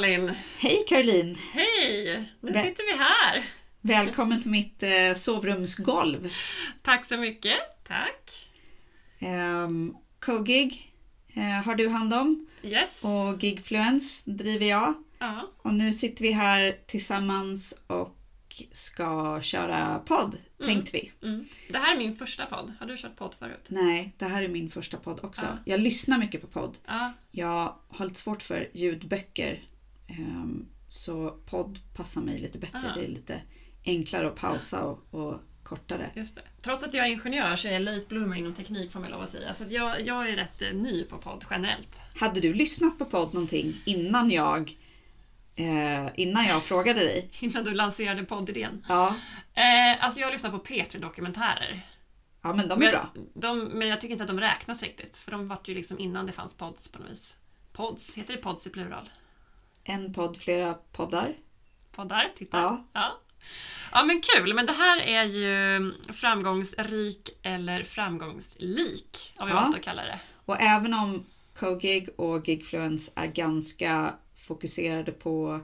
Malin! Hej Caroline! Hej! Nu Vä- sitter vi här. Välkommen till mitt eh, sovrumsgolv. Tack så mycket. Tack. Um, Co-gig eh, har du hand om Yes. och Gigfluence driver jag. Ja. Och nu sitter vi här tillsammans och ska köra podd, tänkte vi. Mm. Det här är min första podd. Har du kört podd förut? Nej, det här är min första podd också. Ja. Jag lyssnar mycket på podd. Ja. Jag har lite svårt för ljudböcker. Ehm, så podd passar mig lite bättre. Ah. Det är lite enklare att pausa och, och kortare. Just det. Trots att jag är ingenjör så är jag late bloomer inom teknik får man lov att säga. Så jag, jag är rätt eh, ny på podd generellt. Hade du lyssnat på podd någonting innan jag, eh, innan jag frågade dig? Innan du lanserade poddidén. Ja, Eh, alltså jag har lyssnat på P3-dokumentärer. ja men de är Men, bra. de, men jag tycker inte att de räknas riktigt. För de vart ju liksom innan det fanns pods på något vis. Pods, heter det pods i plural? En podd, flera poddar. Poddar, titta. Ja. Ja. ja men kul, men det här är ju framgångsrik eller framgångslik har vi Ja. valt att kalla det. Och även om CoGig och Gigfluence är ganska fokuserade på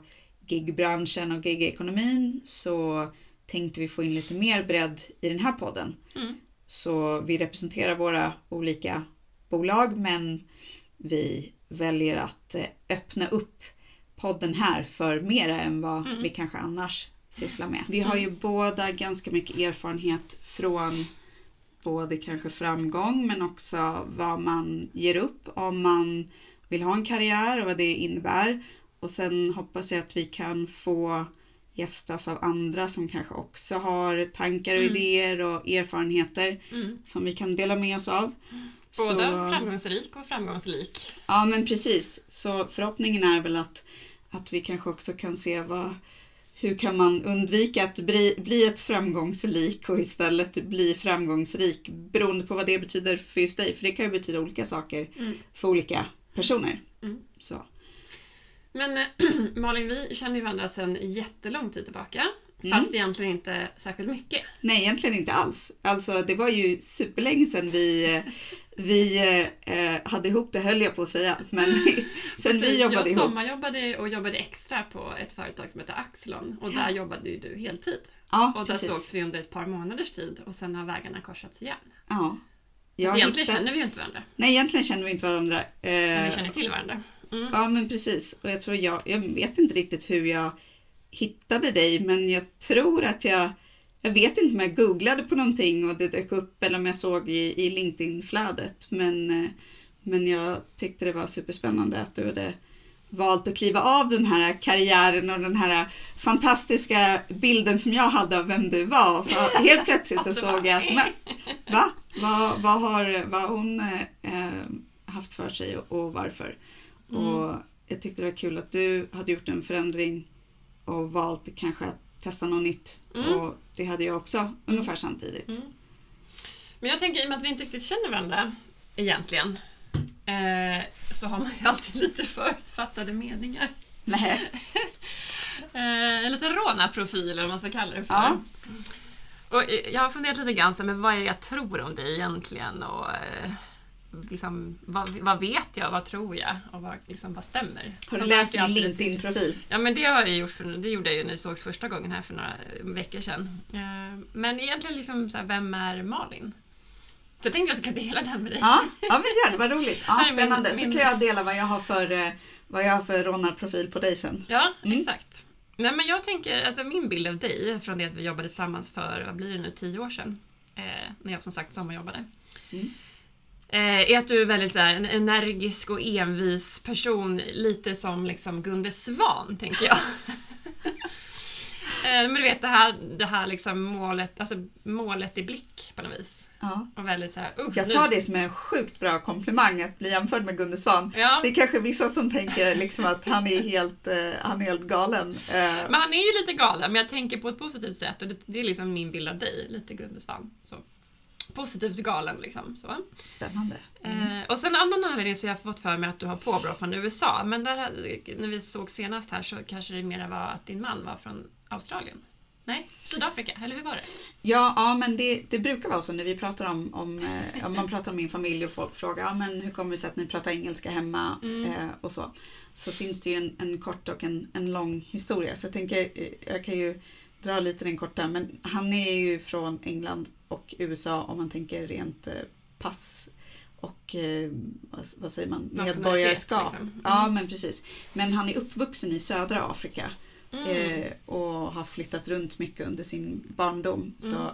gigbranschen och gigekonomin så tänkte vi få in lite mer bredd i den här podden. Mm. Så vi representerar våra olika bolag men vi väljer att eh, öppna upp podden här för mera än vad Mm. vi kanske annars sysslar med. Vi har ju båda ganska mycket erfarenhet från både kanske framgång men också vad man ger upp om man vill ha en karriär och vad det innebär. Och sen hoppas jag att vi kan få gästas av andra som kanske också har tankar och Mm. idéer och erfarenheter Mm. som vi kan dela med oss av. Både Så- framgångsrik och framgångslik. Ja men precis. Så förhoppningen är väl att, att vi kanske också kan se vad, hur kan man undvika att bli, bli ett framgångslik och istället bli framgångsrik beroende på vad det betyder för just dig. För det kan ju betyda olika saker Mm. för olika personer. Mm. Så. Men eh, Malin, vi känner ju varandra sedan jättelång tid tillbaka. Mm. Fast egentligen inte särskilt mycket. Nej, egentligen inte alls. Alltså det var ju superlänge sedan vi, eh, vi eh, hade ihop det höll jag på att säga. Men sen vi Precis, jobbade jag ihop. sommarjobbade och jobbade extra på ett företag som heter Axelon. Och där jobbade ju du heltid. Ja, Och där precis. sågs vi under ett par månaders tid och sen har vägarna korsats igen. Ja. Så Jag egentligen hittade- känner vi ju inte varandra. Nej, egentligen känner vi inte varandra. Men vi Eh, känner till varandra. Mm. Ja men precis. Och jag tror jag, jag vet inte riktigt hur jag hittade dig men jag tror att jag, jag vet inte om jag googlade på någonting och det dök upp eller om jag såg i, i LinkedIn-flödet. Men, eh, men jag tyckte det var superspännande att du hade valt att kliva av den här karriären och den här fantastiska bilden som jag hade av vem du var. Så helt plötsligt så såg jag att, men, va? Vad, vad har vad hon eh, eh, haft för sig och, och varför? Mm. Och jag tyckte det var kul att du hade gjort en förändring och valt kanske att testa något nytt. Mm. Och det hade jag också ungefär samtidigt. Mm. Men jag tänker i och med att vi inte riktigt känner varandra egentligen. Eh, så har man ju alltid lite förutfattade meningar. Nej. Eh, en liten rånarprofil eller vad man ska kalla det för. Ja. Och eh, jag har funderat lite grann men vad är det jag tror om dig egentligen? Och, eh, liksom, vad, vad vet jag? Vad tror jag? Och vad, liksom, vad stämmer? Har du Så läst jag min LinkedIn-profil? Ja men det har jag gjort, för, det gjorde jag ju när vi sågs första gången här för några veckor sedan. Eh, Men egentligen liksom så här, vem är Malin? Så jag tänkte jag ska dela den med dig. Ja, ja men gör det, vad roligt. Ja, spännande. Så kan jag dela vad jag har för, eh, vad jag har för rånarprofil på dig sen. Ja, Mm. exakt. Nej men jag tänker, alltså min bild av dig från det att vi jobbade tillsammans för, vad blir det nu, tio år sedan? Eh, när jag som sagt sommarjobbade. Mm. Eh, är att du är väldigt så här, en energisk och envis person, lite som liksom Gunde Svan tänker jag. eh, men du vet det här, det här liksom målet, alltså målet i blick på något vis. Ja. Och väldigt så här, uh, Jag nu- tar det som en sjukt bra komplimang att bli jämförd med Gunde Svan. Ja, Det är kanske vissa som tänker liksom att han är helt, eh, han är helt galen. Eh, men han är ju lite galen, men jag tänker på ett positivt sätt och det, det är liksom min bild av dig, lite Gunde Svan. Så. Positivt galen liksom. Så. Spännande. Eh, och sen en annan anledning så har jag fått för mig att du har påbrå från USA. Men där, när vi såg senast här så kanske det mera var att din man var från Australien. Nej, Sydafrika, eller hur var det? Ja, ja men det, det brukar vara så när vi pratar om, om, eh, om man pratar om min familj och folk frågar ja, men hur kommer det sig att ni pratar engelska hemma Mm. eh, och så. Så finns det ju en, en kort och en, en lång historia. Så jag tänker, eh, jag kan ju dra lite den korta. Men han är ju från England och USA om man tänker rent eh, pass och eh, vad, säger man, medborgarskap. liksom. Mm. Ja men precis. Men han är uppvuxen i södra Afrika. Mm. Eh, och har flyttat runt mycket under sin barndom. Så Mm.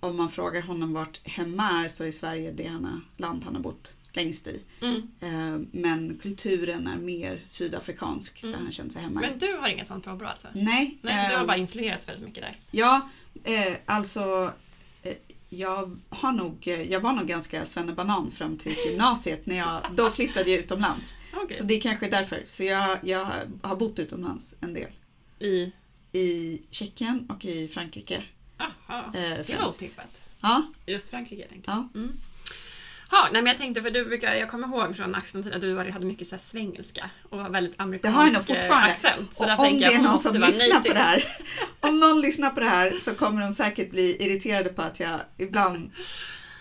om man frågar honom vart hemma är så är Sverige det han har, land han har bott längst i. Mm. Eh, men kulturen är mer sydafrikansk Mm. där han känner sig hemma. Men du har inget sånt påbrå alltså? Nej, Nej, du har eh, bara influerats väldigt mycket där. ja eh, alltså jag, har nog, jag var nog ganska svennebanan fram till gymnasiet. När jag, då flyttade jag utomlands. Okej. Så det är kanske därför. Så jag, jag har bott utomlands en del. I... I Tjeckien och i Frankrike. Aha. Eh, Det var otippat. Ja, Just Frankrike tänkte ja. jag. Mm. Ja, nej, men jag tänkte för du brukar, jag kommer ihåg från Axeln att du var- hade mycket så här svengelska och var väldigt amerikansk Det har jag nog eh, fortfarande. accent. Så Och om det är någon som lyssnar på det här. Om någon lyssnar på det här så kommer de säkert bli irriterade på att jag ibland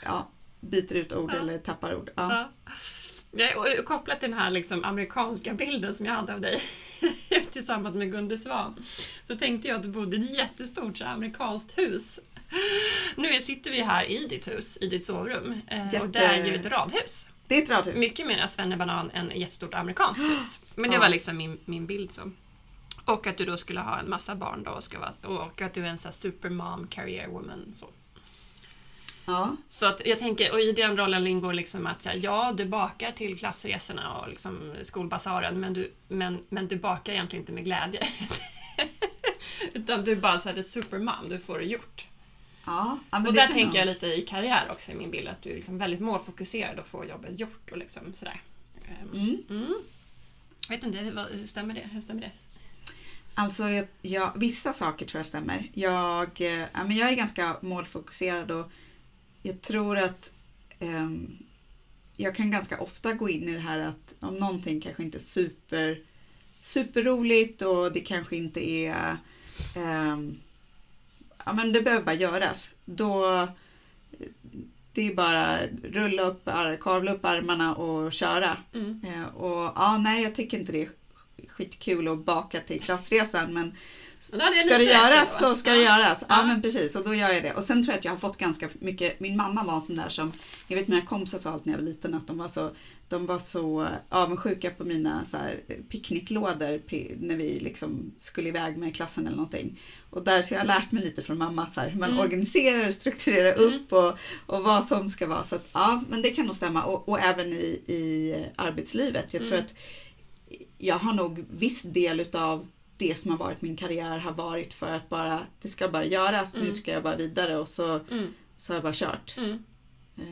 ja, byter ut ord Ja. eller tappar ord. Ja. Ja. Och kopplat till den här liksom amerikanska bilden som jag hade av dig tillsammans med Gunde Svan så tänkte jag att du bodde i ett jättestort så amerikanskt hus. Nu sitter vi här i ditt hus, i ditt sovrum eh, och Jätte- det är ju ett radhus. Det är ett radhus. Mycket mer svennebanan än jättestort amerikanskt hus. Men det var liksom min, min bild. Så. Och att du då skulle ha en massa barn då och, ska vara, och att du är en sån supermom, career woman. Så. Ja. Så att jag tänker, och i den rollen ingår liksom att ja, du bakar till klassresorna och liksom skolbasaren men du, men, men du bakar egentligen inte med glädje. Utan du är bara så här, supermom, du får det gjort. Ja. och där tänker jag lite i karriär också i min bild, att du är liksom väldigt målfokuserad och får jobbet gjort och liksom sådär. Ehm, Mm. Mm. Jag vet inte, hur, hur stämmer det? Hur stämmer det? Alltså, jag, jag, vissa saker tror jag stämmer. Jag, eh, ja, men jag är ganska målfokuserad och jag tror att ehm, jag kan ganska ofta gå in i det här att om någonting kanske inte är super, superroligt och det kanske inte är ehm, ja men det behöver bara göras. Då det är bara rulla upp, kavla upp armarna och köra. Mm. Eh, och ja, nej jag tycker inte det är skitkul att baka till klassresan men Ska det göras så ska det göras. Ja. Men precis och då gör jag det. Och sen tror jag att jag har fått ganska mycket, min mamma var en sån där som, jag vet mina kompisar sa allt när jag var liten att de var så, de var så avundsjuka på mina så här, picknicklådor pi- när vi liksom skulle iväg med klassen eller någonting. Och där så jag har lärt mig lite från mamma så här, hur man Mm. organiserar och strukturerar Mm. upp och, och vad som ska vara. Så att, ja, men det kan nog stämma. Och, och även i, i arbetslivet. Jag tror Mm. att jag har nog viss del utav det som har varit min karriär har varit för att bara, det ska bara göras, nu Mm. ska jag bara vidare och så, Mm. så har jag bara kört. Mm. Eh,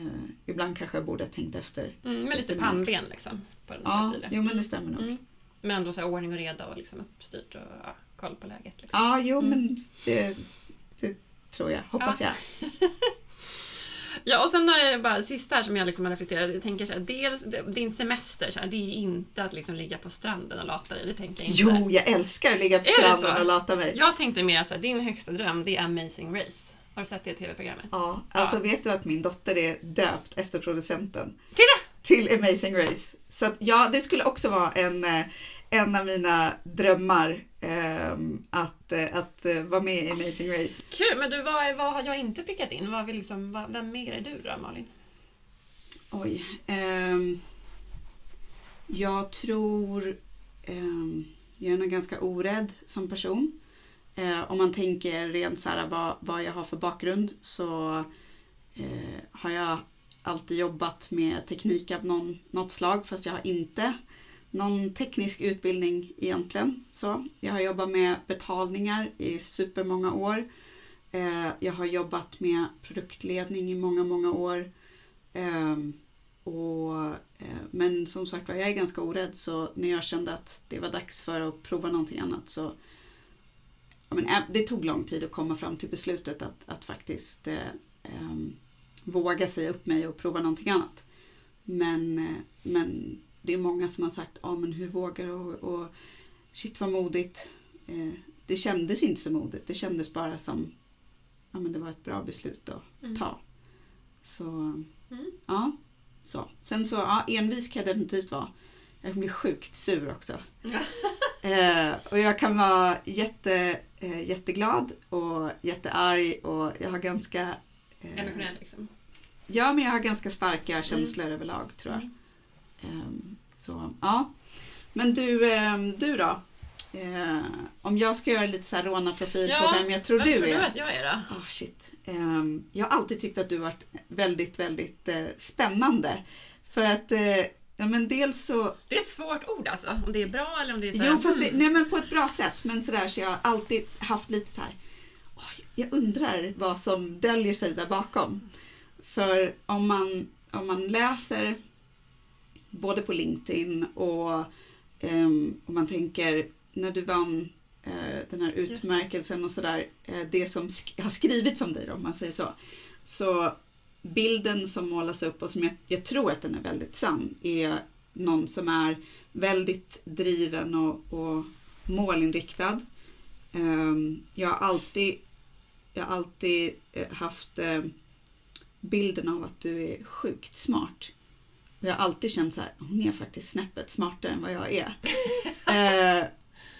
ibland kanske jag borde ha tänkt efter. Mm. Med lite pannben liksom. På den Ja, jo men det stämmer nog. Mm. Men ändå så här ordning och reda och liksom uppstyrt och ja, koll på läget. Liksom. Ja, jo Mm. men det, det tror jag, hoppas jag. Ja, och sen har jag bara sista här som jag liksom har reflekterat. Jag tänker så här, dels din semester, så här, det är ju inte att liksom ligga på stranden och lata dig. Det tänker jag inte. Jo, jag älskar att ligga på Är det stranden och lata mig. Jag tänkte mer så här, din högsta dröm det är Amazing Race. Har du sett det tv-programmet? Ja, alltså Ja. vet du att min dotter är döpt efter producenten? Titta! Till Amazing Race. Så att, ja, det skulle också vara en, eh, en av mina drömmar att, eh, att eh, vara med i Amazing Race. Kul, men du, vad, vad har jag inte prickat in? Vad vill liksom, vad, vem mer är du då, Malin? Oj. ehm, jag tror ehm, jag är nog ganska orädd som person. Eh, om man tänker rent så här vad, vad jag har för bakgrund så eh, har jag alltid jobbat med teknik av någon, något slag fast jag har inte någon teknisk utbildning egentligen. Så jag har jobbat med betalningar i supermånga år. Eh, jag har jobbat med produktledning i många, många år. Ehm, och, eh, men som sagt var, jag är ganska orädd så när jag kände att det var dags för att prova någonting annat så ja, men, eh, det tog lång tid att komma fram till beslutet att, att faktiskt eh, ehm, våga säga upp mig och prova någonting annat. Men, eh, men det är många som har sagt, ja men hur vågar du? Och, och shit vad modigt. Eh, det kändes inte så modigt. Det kändes bara som ja, men det var ett bra beslut att Mm. ta. Så Mm. ja, så. Sen så, ja, envis kan jag definitivt vara. Jag kan bli sjukt sur också. Ja. Eh, och jag kan vara jätte, eh, jätteglad och jättearg och jag har ganska... Eh, Emotionell liksom. ja, men jag har ganska starka känslor överlag tror jag. Ehm, så, ja. Men du, ehm, du då? Eh, om jag ska göra lite så här rånarprofil Ja, på vem jag tror Vem du tror du är. att jag är då? Ah, shit. Ehm, jag har alltid tyckt att du varit väldigt, väldigt eh, spännande. För att, eh, ja men dels så... Det är ett svårt ord alltså. Om det är bra eller om det är så här, Jo, fast det, hmm. nej men på ett bra sätt. Men sådär så jag har alltid haft lite så här. "Oj, jag undrar vad som döljer sig där bakom. För om man, om man läser både på LinkedIn och ehm, om man tänker när du vann eh, den här utmärkelsen och sådär. Eh, det som sk- har skrivits om dig då, om man säger så. Så bilden som målas upp och som jag, jag tror att den är väldigt sann är någon som är väldigt driven och, och målinriktad. Ehm, jag har alltid, jag har alltid eh, haft bilden av att du är sjukt smart. Jag har alltid känt så här, hon är faktiskt snäppet smartare än vad jag är. eh,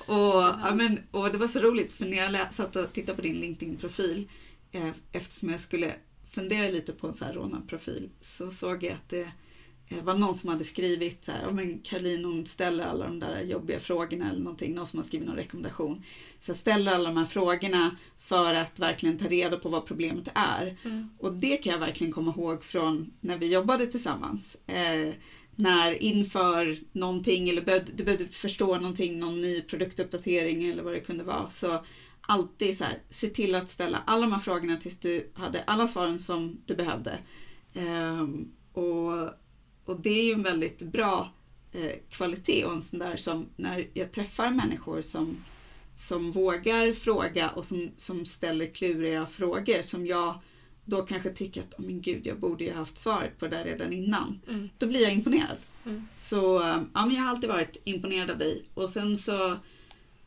och, ja, men, och det var så roligt för när jag satt och tittade på din LinkedIn-profil eh, eftersom jag skulle fundera lite på en så här rånarprofil så såg jag att det eh, var någon som hade skrivit så här, ja men Caroline hon ställer alla de där jobbiga frågorna eller någonting, någon som har skrivit någon rekommendation. Så jag ställer alla de här frågorna för att verkligen ta reda på vad problemet är. Mm. Och det kan jag verkligen komma ihåg från när vi jobbade tillsammans. Eh, när inför någonting eller behövde, du behövde förstå någonting, någon ny produktuppdatering eller vad det kunde vara. Så alltid så här, se till att ställa alla de här frågorna tills du hade alla svaren som du behövde. Ehm, och, och det är ju en väldigt bra eh, kvalitet och en sån där som när jag träffar människor som, som vågar fråga och som, som ställer kluriga frågor som jag då kanske tycker att, oh, men gud, jag borde ju ha haft svaret på det där redan innan. Mm. Då blir jag imponerad. Mm. Så eh, ja, men jag har alltid varit imponerad av dig. Och sen så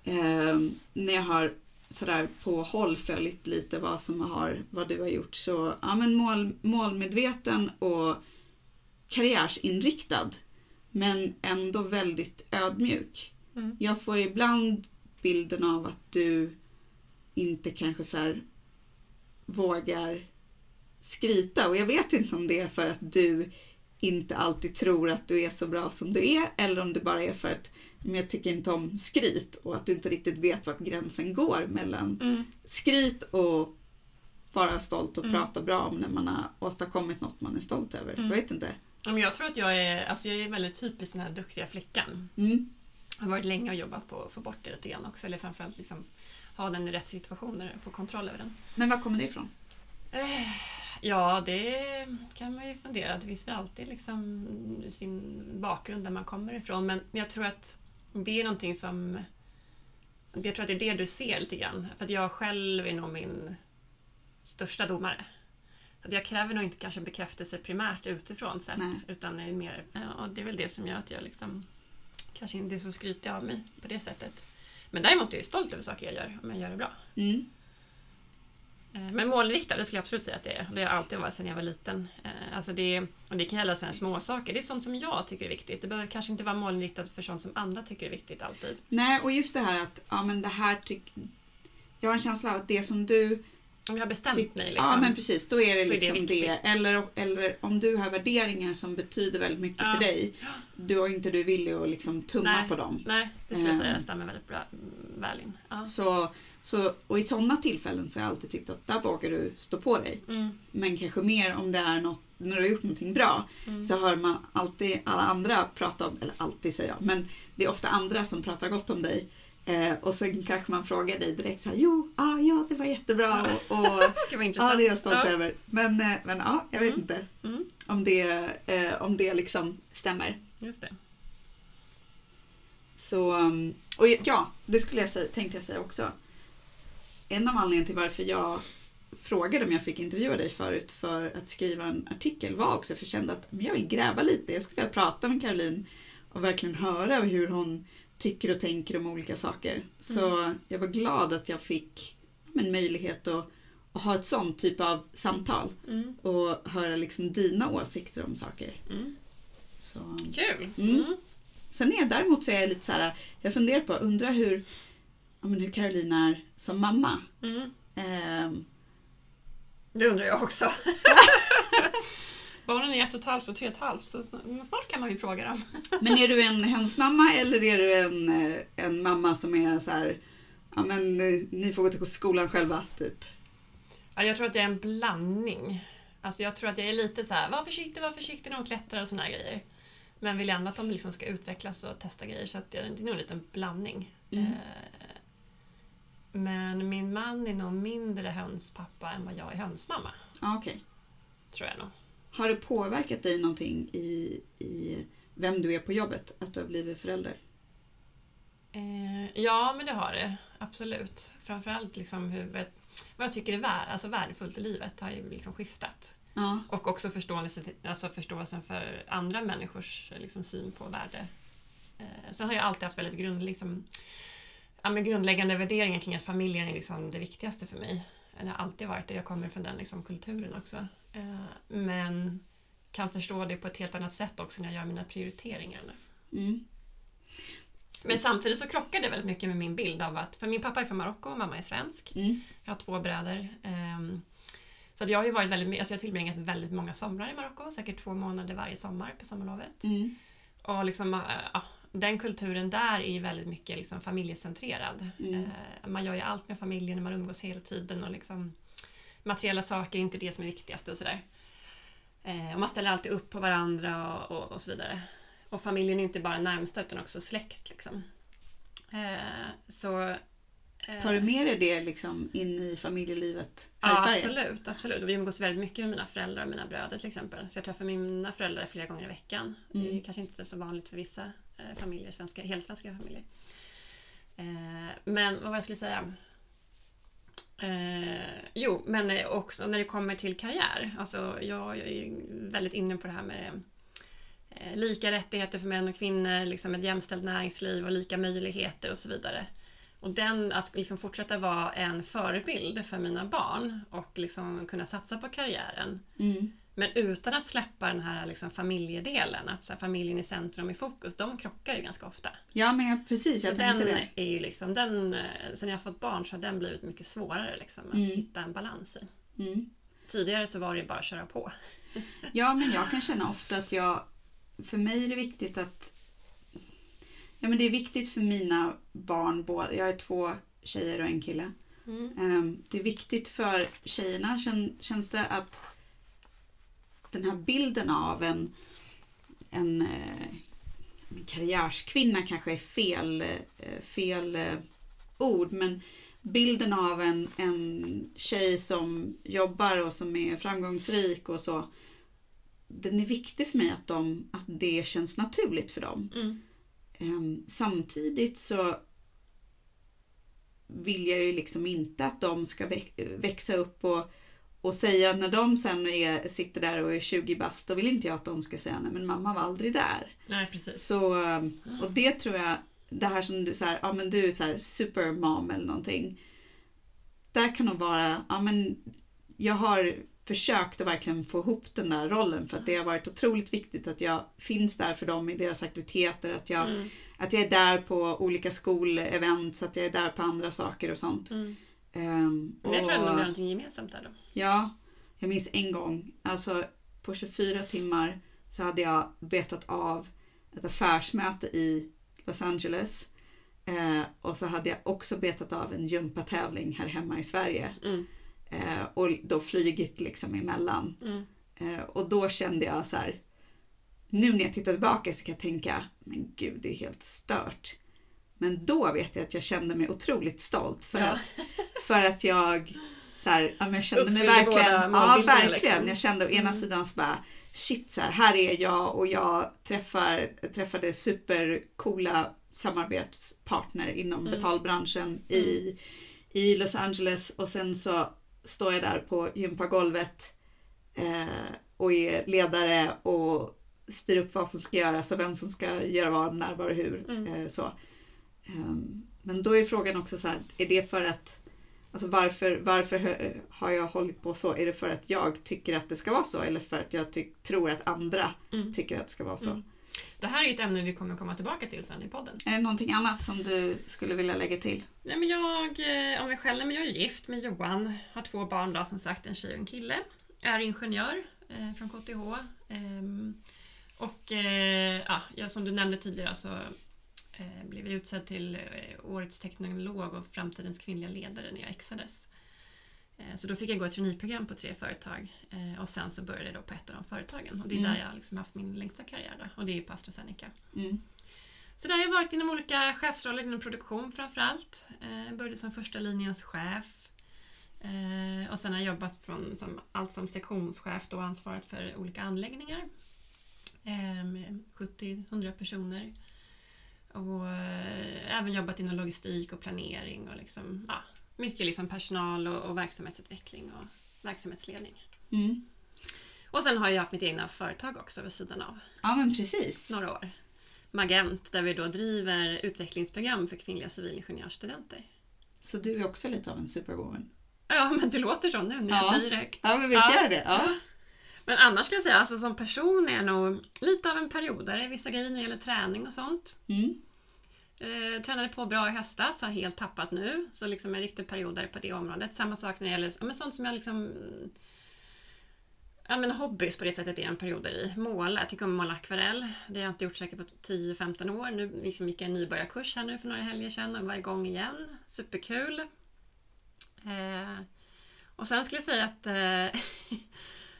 eh, när jag har sådär på håll följt lite vad, som har, vad du har gjort så ja, men mål, målmedveten och karriärsinriktad. Men ändå väldigt ödmjuk. Mm. Jag får ibland bilden av att du inte kanske så här vågar skryta och jag vet inte om det är för att du inte alltid tror att du är så bra som du är eller om det bara är för att men jag tycker inte om skryt och att du inte riktigt vet vart gränsen går mellan Mm. skryt och vara stolt och Mm. prata bra om när man har åstadkommit något man är stolt över. Mm. Jag vet inte. Men Jag tror att jag är, alltså jag är väldigt typisk den här duktiga flickan. Mm. Jag har varit länge och jobbat på att få bort det lite grann också. Eller framförallt liksom ha den i rätt situationer, få kontroll över den. Men var kommer det ifrån? Eh, Ja, det kan man ju fundera. Det finns väl alltid liksom sin bakgrund där man kommer ifrån. Men jag tror att det är någonting som... Jag tror att det är det du ser lite grann. För jag själv är nog min största domare. Att jag kräver nog inte kanske bekräftelse primärt utifrån sett. Nej. Utan är mer, och det är väl det som gör att jag liksom kanske inte är så skrytig av mig på det sättet. Men däremot är jag stolt över saker jag gör, om jag gör det bra. Mm. Eh, Men målinriktad, det skulle jag absolut säga att det är. Det har jag alltid varit sedan jag var liten. Eh, Alltså det, och det kan gälla sådana små saker. Det är sånt som jag tycker är viktigt. Det behöver kanske inte vara målinriktat för sånt som andra tycker är viktigt alltid. Nej, och just det här att ja, men det här tyck... Jag har en känsla av att det som du Om jag har bestämt Tyck- mig liksom. Ja men precis, då är det Så är det liksom det. Eller, eller om du har värderingar som betyder väldigt mycket Ja. för dig. Då är inte du villig att liksom tumma Nej. på dem. Nej, det skulle jag säga Ehm. stämmer väldigt bra, väl in. Ja. Så, så, och i sådana tillfällen så har jag alltid tyckt att där vågar du stå på dig. Mm, Men kanske mer om det är något, när du har gjort någonting bra. mm. Så hör man alltid alla andra prata om, eller alltid säger jag, men det är ofta andra som pratar gott om dig. Eh, och sen kanske man frågar dig direkt så här, jo, ah, ja det var jättebra och, och intressant. det är jag stolt ja. över. Men, eh, men ja, jag vet Mm. inte Mm, om det, eh, om det liksom stämmer. just det. Så, um, och ja, det skulle jag säga, tänkte jag säga också. En av anledningarna till varför jag frågade om jag fick intervjua dig förut för att skriva en artikel var också för jag kände att men jag vill gräva lite. Jag skulle vilja prata med Caroline och verkligen höra hur hon tycker och tänker om olika saker. Så jag var glad att jag fick en möjlighet att, att ha ett sånt typ av samtal Mm. och höra liksom dina åsikter om saker. Mm. Så. Kul! Mm. Mm. Sen är jag däremot så är jag lite så här, jag funderar på, undrar hur, ja, men hur Caroline är som mamma. Mm. Ehm, Det undrar jag också. Barnen är ett och ett halvt och tre och ett halvt så snart kan man ju fråga dem. men är du en hönsmamma eller är du en, eh, en mamma som är så här, ja men eh, ni får gå till skolan själva, typ? Ja, jag tror att jag är en blandning. Alltså jag tror att jag är lite så här, var försiktig, var försiktig när de klättrar och såna här grejer. Men vill ändå att de liksom ska utvecklas och testa grejer så att det är nog lite en blandning. Mm. Eh, Men min man är nog mindre hönspappa än vad jag är hönsmamma. Ja, okej. Tror jag nog. Har det påverkat dig någonting i, i vem du är på jobbet, att du har blivit förälder? Eh, ja, men det har det. Absolut. Framförallt liksom hur, vad jag tycker är vär, alltså värdefullt i livet har ju liksom skiftat. Ja. Och också förståelse, alltså förståelsen för andra människors liksom, syn på värde. Eh, sen har jag alltid haft väldigt grund, liksom, ja, men grundläggande värderingar kring att familjen är liksom det viktigaste för mig. Det har alltid varit det. Jag kommer från den liksom, kulturen också. Eh, men kan förstå det på ett helt annat sätt också när jag gör mina prioriteringar. nu. Mm. Men samtidigt så krockar det väldigt mycket med min bild av att, för min pappa är från Marocko och mamma är svensk. Mm. Jag har två bröder. ehm, så jag har ju varit väldigt, alltså jag har tillbringat väldigt många somrar i Marocko, säkert två månader varje sommar på sommarlovet. Mm. Och liksom, äh, ja, den kulturen där är ju väldigt mycket liksom familjecentrerad. Mm. Eh, man gör ju allt med familjen, man umgås hela tiden och liksom materiella saker är inte det som är viktigast och sådär. Eh, och man ställer alltid upp på varandra och, och, och så vidare. Och familjen är inte bara närmsta utan också släkt. Liksom. Eh, så, eh, Tar du med dig det liksom in i familjelivet här Ja, i Sverige? absolut, absolut. Och vi umgås väldigt mycket med mina föräldrar och mina bröder till exempel. Så jag träffar mina föräldrar flera gånger i veckan. Det är Mm. kanske inte så vanligt för vissa familjer, svenska, helsvenska familjer. Men vad var jag skulle säga? Eh, jo, men eh, också när det kommer till karriär. Alltså, jag, jag är väldigt inne på det här med eh, lika rättigheter för män och kvinnor, liksom ett jämställt näringsliv och lika möjligheter och så vidare. Och den, att liksom fortsätta vara en förebild för mina barn och liksom kunna satsa på karriären. Mm. Men utan att släppa den här liksom familjedelen, att så familjen i centrum i fokus, de krockar ju ganska ofta. Ja, men jag, precis. Jag Så tänkte den det. är ju liksom, den, eh, sen jag har fått barn så har den blivit mycket svårare liksom, att Mm. hitta en balans i. Mm. Tidigare så var det ju bara att köra på. Ja, men jag kan känna ofta att jag... För mig är det viktigt att... Ja, men det är viktigt för mina barn, både, jag har två tjejer och en kille. Mm. Ehm, Det är viktigt för tjejerna kän, känns det att den här bilden av en, en, eh, en karriärskvinna kanske är fel, eh, fel eh, ord men bilden av en, en tjej som jobbar och som är framgångsrik och så den är viktig för mig att, de, att det känns naturligt för dem. Mm. Ehm, samtidigt så vill jag ju liksom inte att de ska vä- växa upp och, och säga när de sen är, sitter där och är 20 bast, då vill inte jag att de ska säga nej men mamma var aldrig där. Nej, precis. Så, och det tror jag, det här som du säger, ja men du är så här supermom eller någonting. Där kan nog vara, ja men jag har försökt att verkligen få ihop den där rollen för att det har varit otroligt viktigt att jag finns där för dem i deras aktiviteter, att jag, Mm. att jag är där på olika skolevent, att jag är där på andra saker och sånt. Mm. Men jag tror ändå vi har någonting gemensamt där då. Ja, jag minns en gång, alltså på 24 timmar så hade jag betat av ett affärsmöte i Los Angeles. Eh, och så hade jag också betat av en gympatävling här hemma i Sverige. Mm. Eh, och då flygit liksom emellan. Mm. Eh, och då kände jag så här. Nu när jag tittar tillbaka så kan jag tänka, men gud det är helt stört. Men då vet jag att jag kände mig otroligt stolt för, Ja. att, för att jag så här, ja, men jag kände mig verkligen, ja verkligen. liksom. Jag kände å ena Mm. sidan så bara, shit så här, här är jag och jag träffar, träffade supercoola samarbetspartner inom Mm. betalbranschen i, i Los Angeles och sen så står jag där på gympagolvet eh, och är ledare och styr upp vad som ska göras och vem som ska göra vad, när, var och hur. Mm. Eh, så. Ehm, men då är frågan också så här, är det för att Alltså varför, varför har jag hållit på så? Är det för att jag tycker att det ska vara så eller för att jag tror att andra Mm. tycker att det ska vara så? Mm. Det här är ett ämne vi kommer komma tillbaka till sen i podden. Är det någonting annat som du skulle vilja lägga till? Nej, men jag, eh, om mig själv, men jag är gift med Johan, har två barn då, som sagt, en tjej och en kille. Är ingenjör eh, från KTH. Ehm, och eh, ja, jag, som du nämnde tidigare så eh, blev jag utsedd till eh, Årets teknolog och Framtidens kvinnliga ledare när jag exades. Eh, Så då fick jag gå ett traineeprogram på tre företag eh, och sen så började jag då på ett av de företagen. Och det är Mm. där jag liksom haft min längsta karriär då, och det är på AstraZeneca. Mm. Så där har jag varit inom olika chefsroller inom produktion framförallt. Eh, började som första linjens chef. Eh, och sen har jag jobbat från, som, allt som sektionschef och ansvarat för olika anläggningar. Eh, med 70-100 personer. Och eh, även jobbat inom logistik och planering och liksom, ja, mycket liksom personal och, och verksamhetsutveckling och verksamhetsledning. Mm. Och sen har jag haft mitt egna företag också vid sidan av Ja men precis. några år. Magent, där vi då driver utvecklingsprogram för kvinnliga civilingenjörsstudenter. Så du är också lite av en superwoman? Ja, men det låter så nu när jag Ja. säger det högt. Ja men visst Ja. gör det? Ja. Men annars ska jag säga, alltså som person är jag nog lite av en periodare. Vissa grejer när det gäller träning och sånt. Mm. Eh, tränade på bra i höstas, har helt tappat nu. Så liksom en riktig periodare på det området. Samma sak när det gäller ja, men sånt som jag liksom Ja men hobbys på det sättet är en perioder i. Måla, jag tycker om att måla akvarell. Det har jag inte gjort säkert på 10-15 år. Nu liksom gick jag en nybörjarkurs här nu för några helger sedan och var igång igen. Superkul. Eh, och sen skulle jag säga att eh,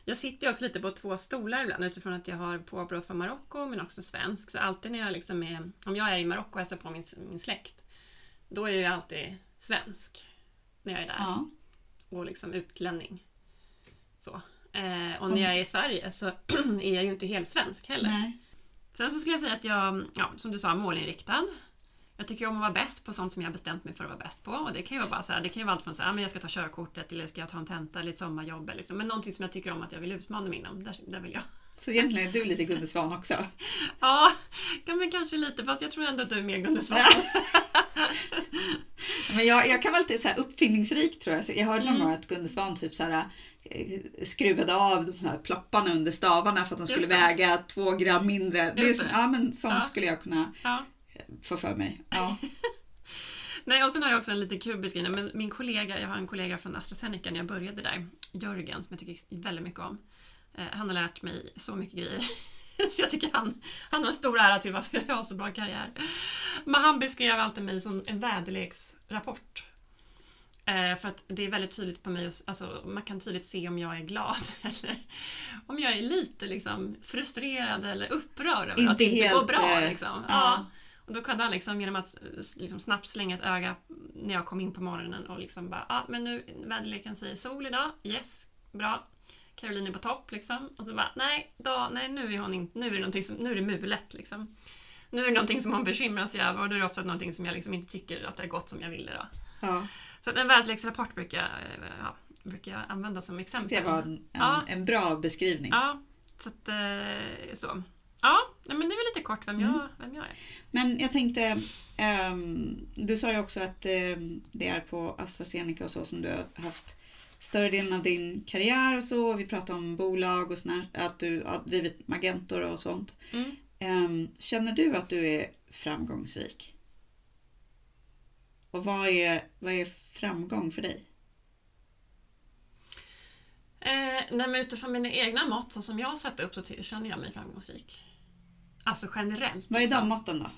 jag sitter ju också lite på två stolar ibland utifrån att jag har påbrå från Marocko men också svensk. Så alltid när jag liksom är, om jag är i Marocko och hälsar på min, min släkt, då är jag alltid svensk. När jag är där Ja. och liksom utlänning. Så. Eh, och när jag är i Sverige så är jag ju inte helt svensk heller. Nej. Sen så skulle jag säga att jag, ja, som du sa, målinriktad. Jag tycker om att vara bäst på sånt som jag bestämt mig för att vara bäst på. Och det kan ju vara bara så här, det kan ju vara allt från så här, ja, men jag ska ta körkortet eller ska jag ta en tenta eller ett sommarjobb. Eller liksom. Men någonting som jag tycker om att jag vill utmana mig inom, där, där vill jag. Så egentligen är du lite Gunde Svan också? Ja, kan men kanske lite, fast jag tror ändå att du är mer Gunde Svan. Men jag, jag kan vara lite så här uppfinningsrik tror jag. Jag hörde någon Mm. gång att Gunde Svan typ så här, eh, skruvade av de här plopparna under stavarna för att de skulle väga två gram mindre. Det är så, ja men sånt Ja. skulle jag kunna Ja. Få för mig. Ja. Nej, och sen har jag också en liten kul beskrivning. Men min kollega, jag har en kollega från AstraZeneca när jag började där, Jörgen, som jag tycker väldigt mycket om. Eh, han har lärt mig så mycket grejer. så jag tycker han, han har en stor ära till varför jag har så bra karriär. Men han beskrev alltid mig som en väderleksrapport. Eh, för att det är väldigt tydligt på mig, alltså, man kan tydligt se om jag är glad eller om jag är lite liksom, frustrerad eller upprörd över Inte att det inte går bra. eh, Liksom. ja. Då kunde han liksom genom att eh, liksom snabbt slänga ett öga när jag kom in på morgonen och liksom bara, ja ah, men nu väderleken säger sol idag, yes, bra. Caroline är på topp liksom. Och så bara, nej, då, nej nu är hon inte, nu är det som, nu är det mulet liksom. Nu är det någonting som hon bekymrar sig över och då är det ofta någonting som jag liksom inte tycker att det har gått som jag ville då. Ja, Så en väderleksrapport brukar jag, eh, ja, brukar jag använda som exempel. det var en, en, Ja. en bra beskrivning. Ja, så att, eh, så. Ja, men det är väl lite kort vem, Mm. jag, vem jag är. Men jag tänkte, ehm, du sa ju också att ehm, det är på AstraZeneca och så som du har haft större delen av din karriär och så. Vi pratade om bolag och såna, här- att du har drivit Magentor och sånt. Mm. Ehm, känner du att du är framgångsrik? Och vad är, vad är framgång för dig? Eh, nej, utifrån mina egna mått, så som jag har satt upp, så känner jag mig framgångsrik. Alltså generellt. Vad är liksom. de måtten då?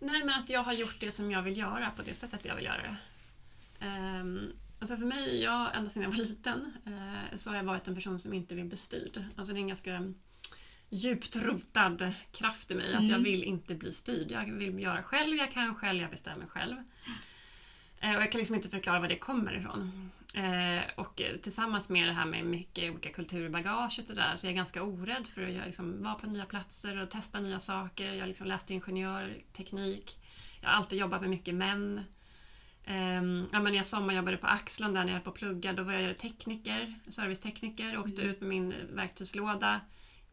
Nej, men att jag har gjort det som jag vill göra på det sättet jag vill göra det. Um, alltså för mig, jag, ända sedan jag var liten, eh, så har jag varit en person som inte vill bli styrd. Alltså det är en ganska djupt rotad kraft i mig, att jag Mm. vill inte bli styrd. Jag vill göra själv, jag kan själv, jag bestämmer själv. Eh, och jag kan liksom inte förklara var det kommer ifrån. Eh, och eh, tillsammans med det här med mycket olika kulturbagaget och där, så är jag ganska orädd för att jag liksom vara på nya platser och testa nya saker. Jag liksom läst ingenjörteknik. Jag har alltid jobbat med mycket män. Um, ja, men jag sommarjobbade på Axlon där när jag höll på att plugga, då var jag tekniker, servicetekniker, åkte Mm. ut med min verktygslåda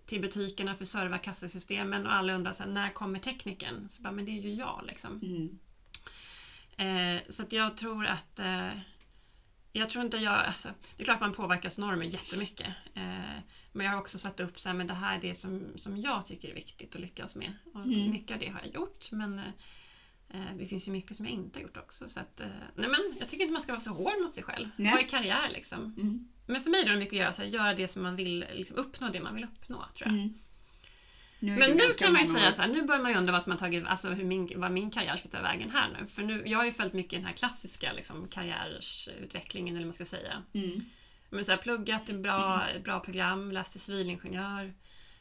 till butikerna för att serva kassasystemen och alla undrade så här, när kommer tekniken? Så bara, men det är ju jag liksom. Mm. Eh, så att jag tror att eh, jag tror inte jag, alltså, det är klart man påverkas normer jättemycket. Eh, men jag har också satt upp så här, men det här är det som, som jag tycker är viktigt att lyckas med. Och Mm. Mycket av det har jag gjort men eh, eh, det finns ju mycket som jag inte har gjort också. Så att, eh, nej men jag tycker inte man ska vara så hård mot sig själv. Nej. Ha i karriär liksom. Mm. Men för mig då är det mycket att göra, så här, göra det som man vill, liksom, uppnå det man vill uppnå tror jag. Mm. Nu Men nu kan man ju säga så här, nu börjar man ju undra vad som har tagit, alltså hur min, vad min karriär ska ta vägen här nu. För nu, jag har ju följt mycket den här klassiska liksom, karriärsutvecklingen eller vad man ska säga. Mm. Men så här, pluggat ett bra, bra program, läste civilingenjör.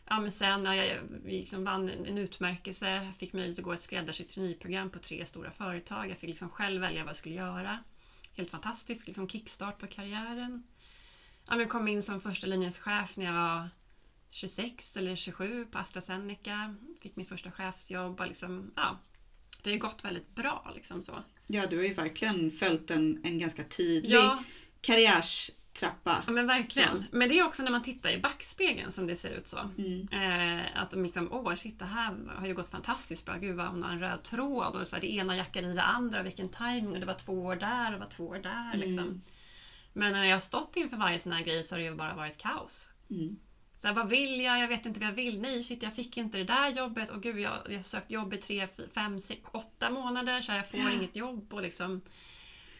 Ja men sen, ja, jag liksom vann en utmärkelse, fick möjlighet att gå ett skräddarsytt traineeprogram på tre stora företag. Jag fick liksom själv välja vad jag skulle göra. Helt fantastiskt, liksom kickstart på karriären. Ja, men jag kom in som första linjens chef när jag var 26 eller 27 på AstraZeneca. Fick mitt första chefsjobb och liksom, ja. Det har ju gått väldigt bra liksom så. Ja, du har ju verkligen följt en, en ganska tydlig Ja, karriärstrappa. Ja men verkligen. Men det är också när man tittar i backspegeln som det ser ut så. Mm. Eh, att liksom, åh shit det här har ju gått fantastiskt bra. Gud vad hon har en röd tråd och så här, det ena jackar i det andra. Vilken timing och det var två år där och det var två år där. Mm. Liksom. Men när jag har stått inför varje sån här grej så har det ju bara varit kaos. Mm. Så här, vad vill jag? Jag vet inte vad jag vill. Nej shit jag fick inte det där jobbet. Och gud jag, har sökt jobb i tre, fem, sex, åtta månader så här, jag får Ja. inget jobb. Och liksom,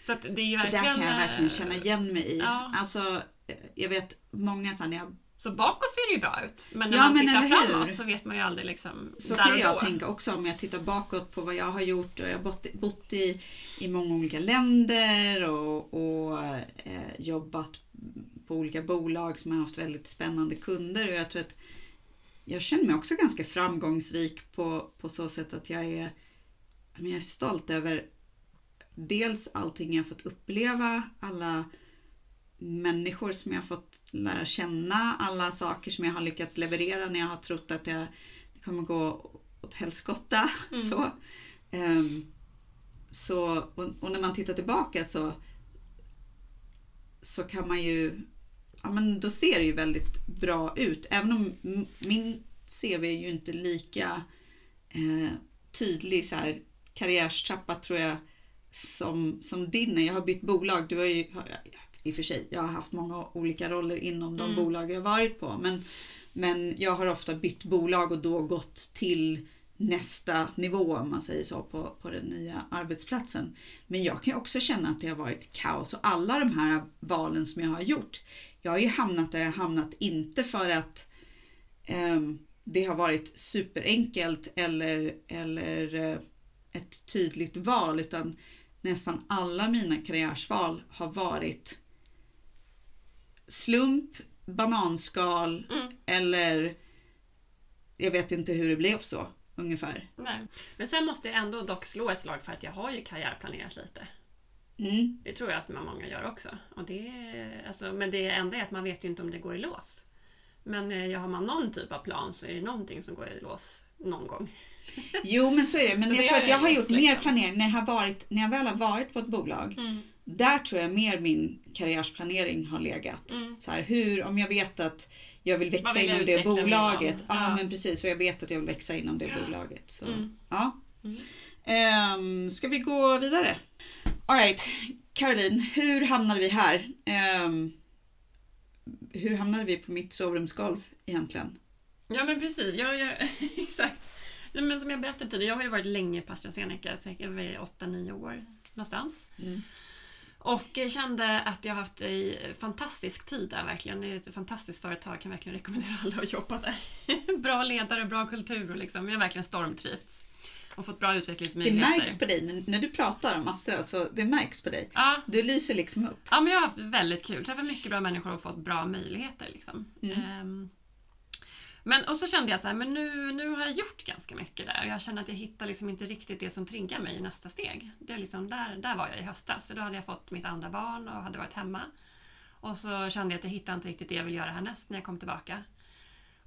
så att det är ju Det verkligen... där kan jag verkligen eh, känna igen mig i. ja. Alltså, jag vet många så när jag Så bakåt ser det ju bra ut. Men när Ja, man men tittar framåt så vet man ju aldrig liksom Så där kan och jag tänka också om jag tittar bakåt på vad jag har gjort. Och jag har bott, bott i, i många olika länder och, och eh, jobbat på olika bolag som har haft väldigt spännande kunder. Och jag tror att jag känner mig också ganska framgångsrik på, på så sätt att jag är, jag är stolt över dels allting jag fått uppleva, alla människor som jag fått lära känna, alla saker som jag har lyckats leverera när jag har trott att jag, det kommer gå åt helskotta. Mm. Så, Ehm, så, och, och när man tittar tillbaka så, så kan man ju, ja men då ser det ju väldigt bra ut. Även om min CV är ju inte lika eh, tydlig så här, karriärstrappa tror jag som, som din är. Jag har bytt bolag. Du har ju, I och för sig, jag har haft många olika roller inom de Mm. bolag jag varit på. Men, men jag har ofta bytt bolag och då gått till nästa nivå om man säger så på, på den nya arbetsplatsen. Men jag kan också känna att det har varit kaos och alla de här valen som jag har gjort. Jag har ju hamnat där jag hamnat inte för att ehm, det har varit superenkelt eller, eller eh, ett tydligt val utan nästan alla mina karriärsval har varit slump, bananskal Mm, eller jag vet inte hur det blev så ungefär. nej. Men sen måste jag ändå dock slå ett slag för att jag har ju karriärplanerat lite. Mm. Det tror jag att man många gör också. Och det, är- alltså, men det enda är att man vet ju inte om det går i lås. Men eh, ja, har man någon typ av plan så är det någonting som går i lås någon gång. Jo men så är det. Men Så jag det tror att jag har gjort, gjort mer liksom. planering när jag, har varit, när jag väl har varit på ett bolag. Där tror jag mer min karriärsplanering har legat. Mm. Så här, hur, om jag vet att jag vill växa vill inom det bolaget. inom? Ja, Ja. men precis, och jag vet att jag vill växa inom det bolaget. Så, Mm. ja. Mm. Ehm, ska vi gå vidare? Alright, Caroline, hur hamnade vi här? Ehm, hur hamnade vi på mitt sovrumsgolv egentligen? Ja men precis, jag, jag, exakt. Nej, men som jag berättade tidigare, jag har ju varit länge på AstraZeneca, säkert över 8-9 år någonstans. Mm. Och jag kände att jag har haft en fantastisk tid där verkligen. Det är ett fantastiskt företag, kan verkligen rekommendera alla att jobba där. bra ledare, bra kultur och liksom, jag har verkligen stormtrivts. Och fått bra Det utvecklingsmöjligheter. märks på dig när, du pratar om Astra, så det märks på dig. Ja, Du lyser liksom upp. Ja, men jag har haft väldigt kul. Träffat mycket bra människor och fått bra möjligheter. Liksom. Mm. Ehm, men, och så kände jag så här, men nu, nu har jag gjort ganska mycket där. Jag känner att jag hittar liksom inte riktigt det som triggar mig i nästa steg. Det är liksom där, där var jag i höstas. Så då hade jag fått mitt andra barn och hade varit hemma. Och så kände jag att jag hittade inte riktigt det jag vill göra härnäst när jag kom tillbaka.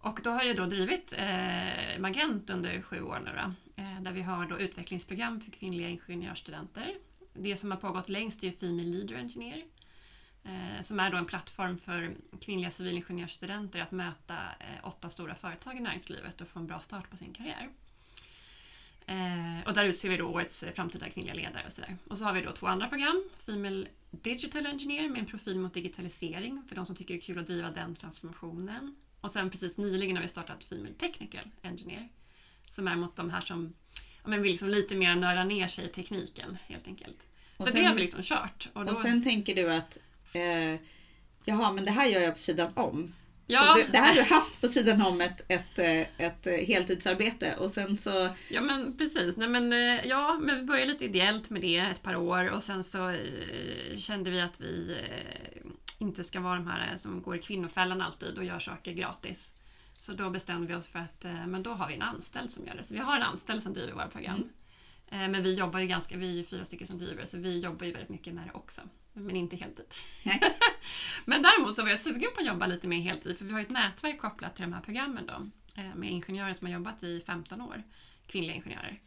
Och då har jag då drivit eh, Magent under sju år nu då, eh, där vi har då utvecklingsprogram för kvinnliga ingenjörsstudenter. Det som har pågått längst är Female Leader Engineer eh, som är då en plattform för kvinnliga civilingenjörsstudenter att möta eh, åtta stora företag i näringslivet och få en bra start på sin karriär. Eh, och där utser vi då årets framtida kvinnliga ledare och sådär. Och så har vi då två andra program. Female Digital Engineer med en profil mot digitalisering för de som tycker det är kul att driva den transformationen. Och sen precis nyligen har vi startat Female Technical Engineer som är mot de här som ja, men vill liksom lite mer nörda ner sig i tekniken helt enkelt. Och så sen- det har vi liksom kört. Och då, Och sen tänker du att eh, jaha, men det här gör jag på sidan om. Ja. Så du, det här har du haft på sidan om ett, ett, eh, ett, eh, heltidsarbete och sen så Ja men precis. Nej, men, eh, ja, men vi började lite ideellt med det ett par år och sen så eh, kände vi att vi eh, inte ska vara de här som går i kvinnofällan alltid och gör saker gratis. Så då bestämde vi oss för att eh, men då har vi en anställd som gör det. Så vi har en anställd som driver våra program. Eh, Men vi jobbar ju ganska, vi är ju fyra stycken som driver så vi jobbar ju väldigt mycket med det också. Men inte heltid. Men däremot så var jag sugen på att jobba lite mer heltid för vi har ju ett nätverk kopplat till de här programmen då. eh, Med ingenjörer som har jobbat i 15 år. Kvinnliga ingenjörer.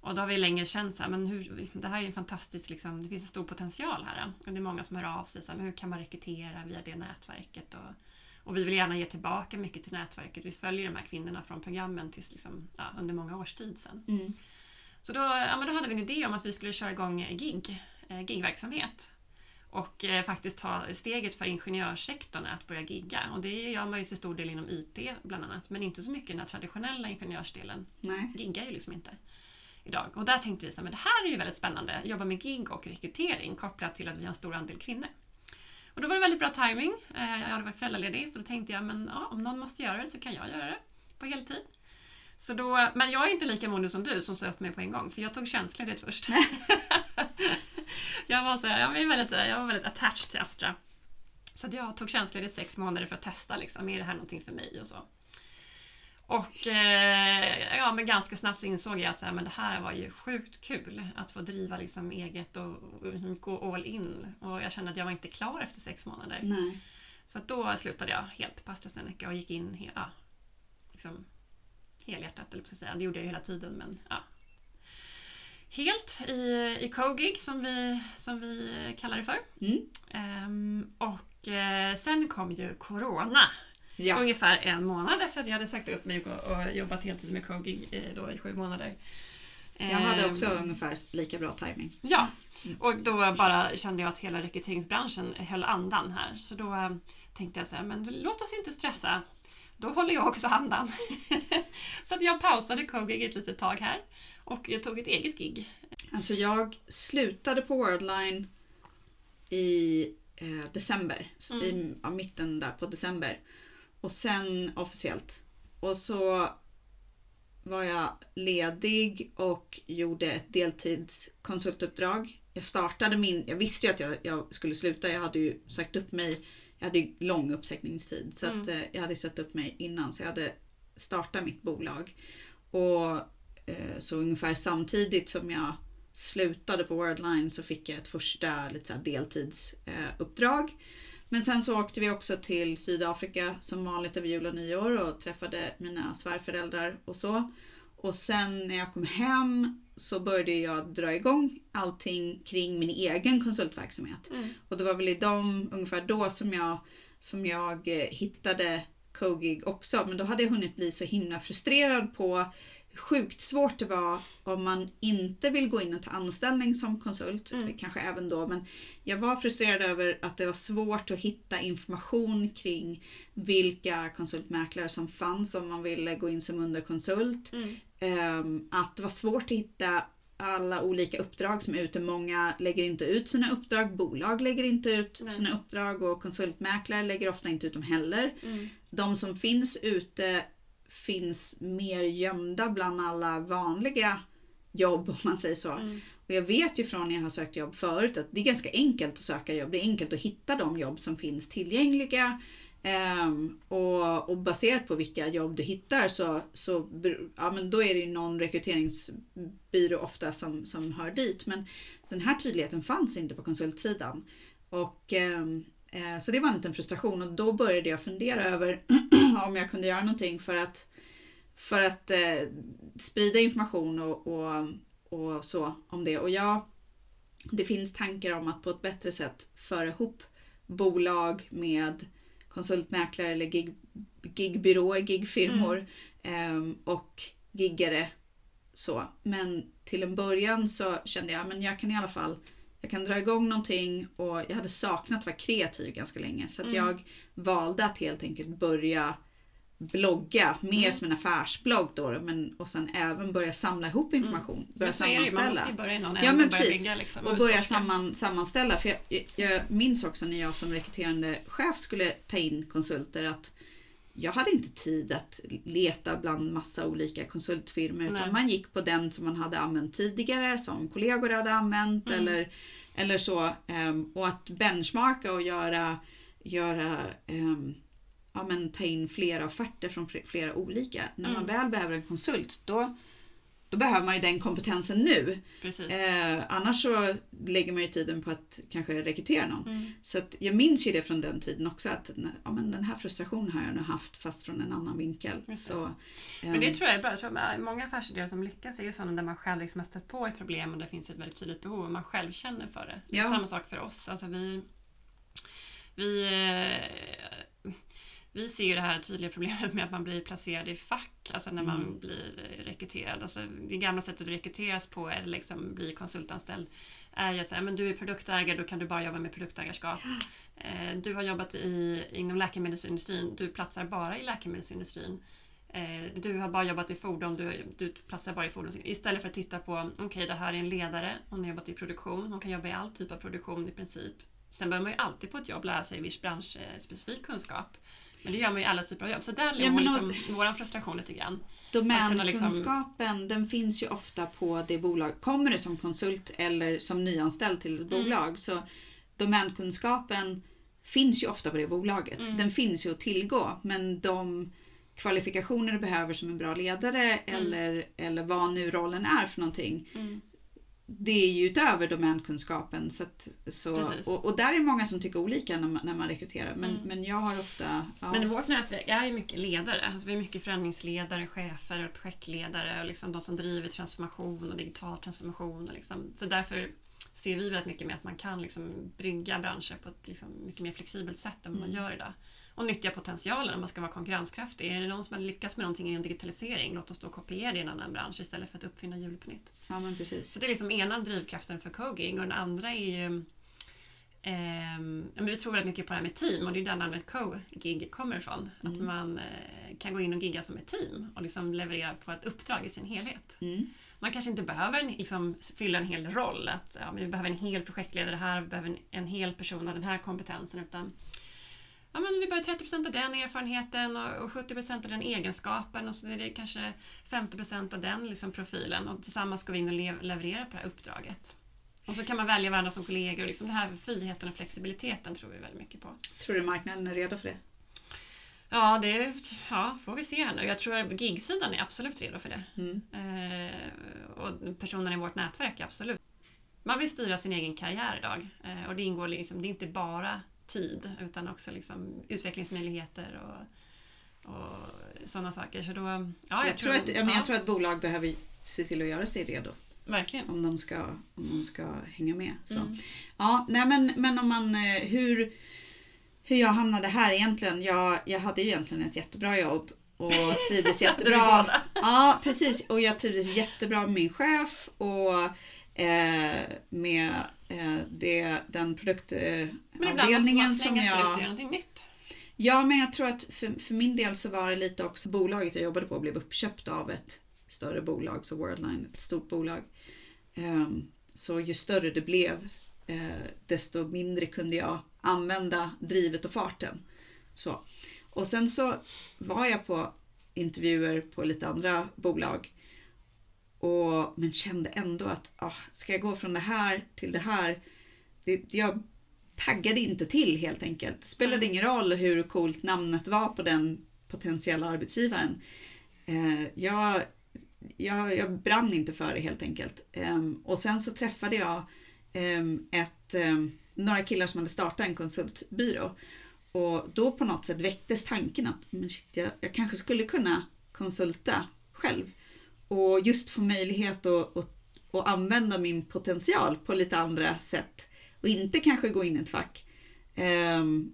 Och då har vi länge känt så här, men hur, det här är en fantastisk, liksom, det finns en stor potential här. Och det är många som hör av sig, så här, men hur kan man rekrytera via det nätverket? Och, och vi vill gärna ge tillbaka mycket till nätverket. Vi följer de här kvinnorna från programmen tills, liksom, ja, under många års tid sedan. mm. Så då, ja, men då hade vi en idé om att vi skulle köra igång gig, eh, gigverksamhet. Och eh, faktiskt ta steget för ingenjörssektorn att börja gigga. Och det gör man ju till stor del inom IT bland annat. Men inte så mycket i den här traditionella ingenjörsdelen. nej. Giggar ju liksom inte idag. Och där tänkte vi att det här är ju väldigt spännande. Jobba med gig och rekrytering kopplat till att vi har en stor andel kvinnor. Och då var det väldigt bra timing. Eh, jag hade varit föräldraledig så då tänkte jag, men ja, om någon måste göra det så kan jag göra det på heltid. Så då, men jag är inte lika modig som du som sa upp mig på en gång, för jag tog tjänstledigt först. jag, var så här, jag, var väldigt, jag var väldigt attached till Astra. Så att jag tog tjänstledigt sex månader för att testa, liksom, är det här någonting för mig och så. Och eh, ja, men ganska snabbt så insåg jag att så här, men det här var ju sjukt kul att få driva liksom eget och, och gå all in. Och jag kände att jag var inte klar efter sex månader. nej. Så då slutade jag helt på AstraZeneca och gick in he- ja, liksom, helhjärtat, eller säga. Det gjorde jag hela tiden, men ja. Helt i, i Cogig som vi, som vi kallar det för. Mm. Ehm, och eh, sen kom ju Corona. Ja. Ungefär en månad efter att jag hade sagt upp mig och, och jobbat heltid med Cogig eh, då i sju månader. Jag hade också ungefär lika bra timing. Ja, och då bara kände jag att hela rekryteringsbranschen höll andan här. Så då eh, tänkte jag så här, men låt oss inte stressa. Då håller jag också andan. så att jag pausade Cogig ett litet tag här och jag tog ett eget gig. Alltså jag slutade på Worldline i eh, december. Mm. I ja, mitten där på december. Och sen officiellt. Och så var jag ledig och gjorde ett deltidskonsultuppdrag. Jag startade min, jag visste ju att jag, jag skulle sluta. Jag hade ju sagt upp mig. Jag hade ju lång uppsägningstid så att, eh, jag hade satt upp mig innan så jag hade startat mitt bolag. Och eh, så ungefär samtidigt som jag slutade på Worldline så fick jag ett första lite så deltidsuppdrag. Eh. Men sen så åkte vi också till Sydafrika som vanligt över jul och nyår och träffade mina svärföräldrar och så. Och sen när jag kom hem så började jag dra igång allting kring min egen konsultverksamhet. Mm. Och det var väl i dem, ungefär då som jag, som jag eh, hittade Cogig också. Men då hade jag hunnit bli så himla frustrerad på sjukt svårt det var om man inte vill gå in och ta anställning som konsult. Mm. Kanske även då. Men jag var frustrerad över att det var svårt att hitta information kring vilka konsultmäklare som fanns om man ville gå in som underkonsult. Mm. Ehm, att det var svårt att hitta alla olika uppdrag som är ute. Många lägger inte ut sina uppdrag, bolag lägger inte ut Nej. sina uppdrag och konsultmäklare lägger ofta inte ut dem heller. Mm. De som finns ute finns mer gömda bland alla vanliga jobb om man säger så. Mm. Och jag vet ju från när jag har sökt jobb förut att det är ganska enkelt att söka jobb. Det är enkelt att hitta de jobb som finns tillgängliga. Ehm, och, och baserat på vilka jobb du hittar så, så ja, men då är det ju någon rekryteringsbyrå ofta som, som hör dit. Men den här tydligheten fanns inte på konsultsidan. Och, eh, så det var en liten frustration och då började jag fundera över om jag kunde göra någonting för att, för att eh, sprida information och, och, och så om det. Och jag, det finns tankar om att på ett bättre sätt föra ihop bolag med konsultmäklare eller gig, gigbyråer, gigfirmor ehm, och giggare så. Men till en början så kände jag men jag kan i alla fall jag kan dra igång någonting och jag hade saknat att vara kreativ ganska länge. Så att Mm. jag valde att helt enkelt börja blogga, mer Mm. som en affärsblogg då, men, och sen även börja samla ihop information. Börja man sammanställa. måste ju börja i någon Ja, men börja precis. bygga liksom, Och börja samman, sammanställa. För jag, jag, jag minns också när jag som rekryterande chef skulle ta in konsulter att jag hade inte tid att leta bland massa olika konsultfirmor utan Nej. man gick på den som man hade använt tidigare, som kollegor hade använt Mm. eller, eller så. ehm, och att benchmarka och göra, göra ehm, ja, men ta in flera offerter från fl- flera olika. När man Mm. väl behöver en konsult då, då behöver man ju den kompetensen nu. Eh, annars så lägger man ju tiden på att kanske rekrytera någon. Mm. Så att jag minns ju det från den tiden också att ja, men den här frustrationen har jag nog haft fast från en annan vinkel. Så, Men det ehm, tror jag är bra. Jag tror att många affärsidéer som lyckas är ju sådana där man själv liksom har stött på ett problem och det finns ett väldigt tydligt behov och man själv känner för det. Det är Ja. samma sak för oss. Alltså vi, vi, eh, vi ser ju det här tydliga problemet med att man blir placerad i fack, alltså när man Mm. blir rekryterad. Alltså det gamla sättet att rekryteras på eller liksom bli konsultanställd är ju så här, men du är produktägare, då kan du bara jobba med produktägarskap. Eh, Du har jobbat i, inom läkemedelsindustrin, du platsar bara i läkemedelsindustrin. Eh, Du har bara jobbat i fordon, du, du platsar bara i fordon. Istället för att titta på, okej det här är en ledare, hon har jobbat i produktion, hon kan jobba i all typ av produktion i princip. Sen behöver man ju alltid på ett jobb lära sig viss branschspecifik kunskap. Men det gör man ju i alla typer av jobb. Så där ligger men liksom vår frustration lite grann. Domänkunskapen den finns ju ofta på det bolag. Kommer du som konsult eller som nyanställd till ett Mm. bolag så domänkunskapen finns ju ofta på det bolaget. Mm. Den finns ju att tillgå men de kvalifikationer du behöver som en bra ledare Mm. eller, eller vad nu rollen är för någonting. Mm. Det är ju utöver domänkunskapen. Så att, så, och, och där är många som tycker olika när man, när man rekryterar. Men, Mm. men jag har ofta... Ja, Men vårt nätverk är ju mycket ledare. Alltså vi är mycket förändringsledare, chefer och projektledare och liksom de som driver transformation och digital transformation. Och liksom. Så därför ser vi väldigt mycket med att man kan liksom brygga branscher på ett liksom mycket mer flexibelt sätt än vad man Mm. gör idag. Och nyttja potentialen om man ska vara konkurrenskraftig. Är det någon som har lyckats med någonting inom digitalisering, låt oss då kopiera det i en annan bransch istället för att uppfinna hjulet på nytt. ja men precis. Så det är liksom ena drivkraften för Cogig och den andra är ju ja, men vi tror väldigt mycket på det här med team och det är där namnet Co-gig kommer ifrån. Att Mm. man eh, kan gå in och gigga som ett team och liksom leverera på ett uppdrag i sin helhet. Mm. Man kanske inte behöver en, liksom, fylla en hel roll. Att ja, vi behöver en hel projektledare här, vi behöver en, en hel person av den här kompetensen. Utan ja, men vi behöver 30% av den erfarenheten och, och 70% av den egenskapen och så är det kanske 50% av den liksom, profilen och tillsammans ska vi in och le- leverera på det här uppdraget. Och så kan man välja varandra som kollegor. och Liksom den här friheten och flexibiliteten tror vi väldigt mycket på. Tror du marknaden är redo för det? Ja, det ja, får vi se här nu. Jag tror att gigsidan är absolut redo för det. Mm. Eh, och personerna i vårt nätverk, absolut. Man vill styra sin egen karriär idag. Eh, och det ingår liksom, det är inte bara tid utan också liksom utvecklingsmöjligheter och, och sådana saker. Så då, ja, jag, jag, tror att, ja, men ja, jag tror att bolag behöver se till att göra sig redo Verkligen. om de ska, om de ska hänga med. Så. Mm. Ja, nej men, men om man, eh, hur, hur jag hamnade här egentligen. Jag, jag hade ju egentligen ett jättebra jobb och trivdes jättebra. Ja, precis. Och jag trivdes jättebra med min chef och eh, med det, den produktavdelningen Men ibland måste man som slänga sig ut jag... någonting nytt. Ja, men jag tror att för, för min del så var det lite också bolaget jag jobbade på blev uppköpt av ett större bolag, så Worldline, ett stort bolag. Ehm, så ju större det blev, eh, desto mindre kunde jag använda drivet och farten. Så. Och sen så var jag på intervjuer på lite andra bolag. Och, men kände ändå att ah, ska jag gå från det här till det här? Det, jag taggade inte till helt enkelt. Spelade ingen roll hur coolt namnet var på den potentiella arbetsgivaren. Eh, jag, jag, jag brann inte för det helt enkelt. Ehm, och sen så träffade jag ehm, ett, ehm, några killar som hade startat en konsultbyrå. Och då på något sätt väcktes tanken att men shit, jag, jag kanske skulle kunna konsulta själv. Och just få möjlighet att, att, att använda min potential på lite andra sätt. Och inte kanske gå in i ett fack. Ehm,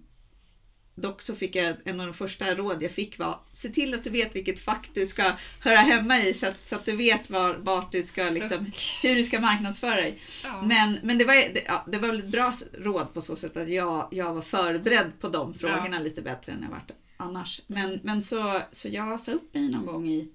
dock så fick jag en av de första råd jag fick var se till att du vet vilket fack du ska höra hemma i så att, så att du vet var, vart du ska, liksom, hur du ska marknadsföra dig. Ja. Men, men det, var, det, ja, det var väl ett bra råd på så sätt att jag, jag var förberedd på de frågorna lite bättre än jag varit annars. Men, men så, så jag sa upp mig någon gång i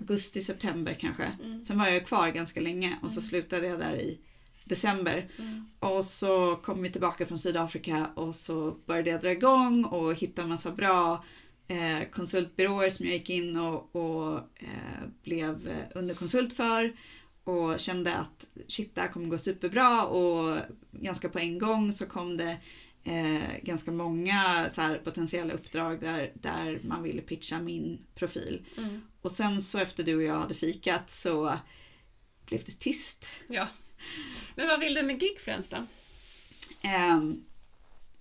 augusti, september kanske. Mm. Sen var jag kvar ganska länge och så slutade jag där i december. Mm. Och så kom vi tillbaka från Sydafrika och så började jag dra igång och hitta en massa bra eh, konsultbyråer som jag gick in och, och eh, blev eh, underkonsult för. Och kände att shit, det här kommer gå superbra och ganska på en gång så kom det eh, ganska många så här, potentiella uppdrag där, där man ville pitcha min profil. Mm. Och sen så efter du och jag hade fikat så blev det tyst. Ja. Men vad vill du med Gigfriends då? Ehm,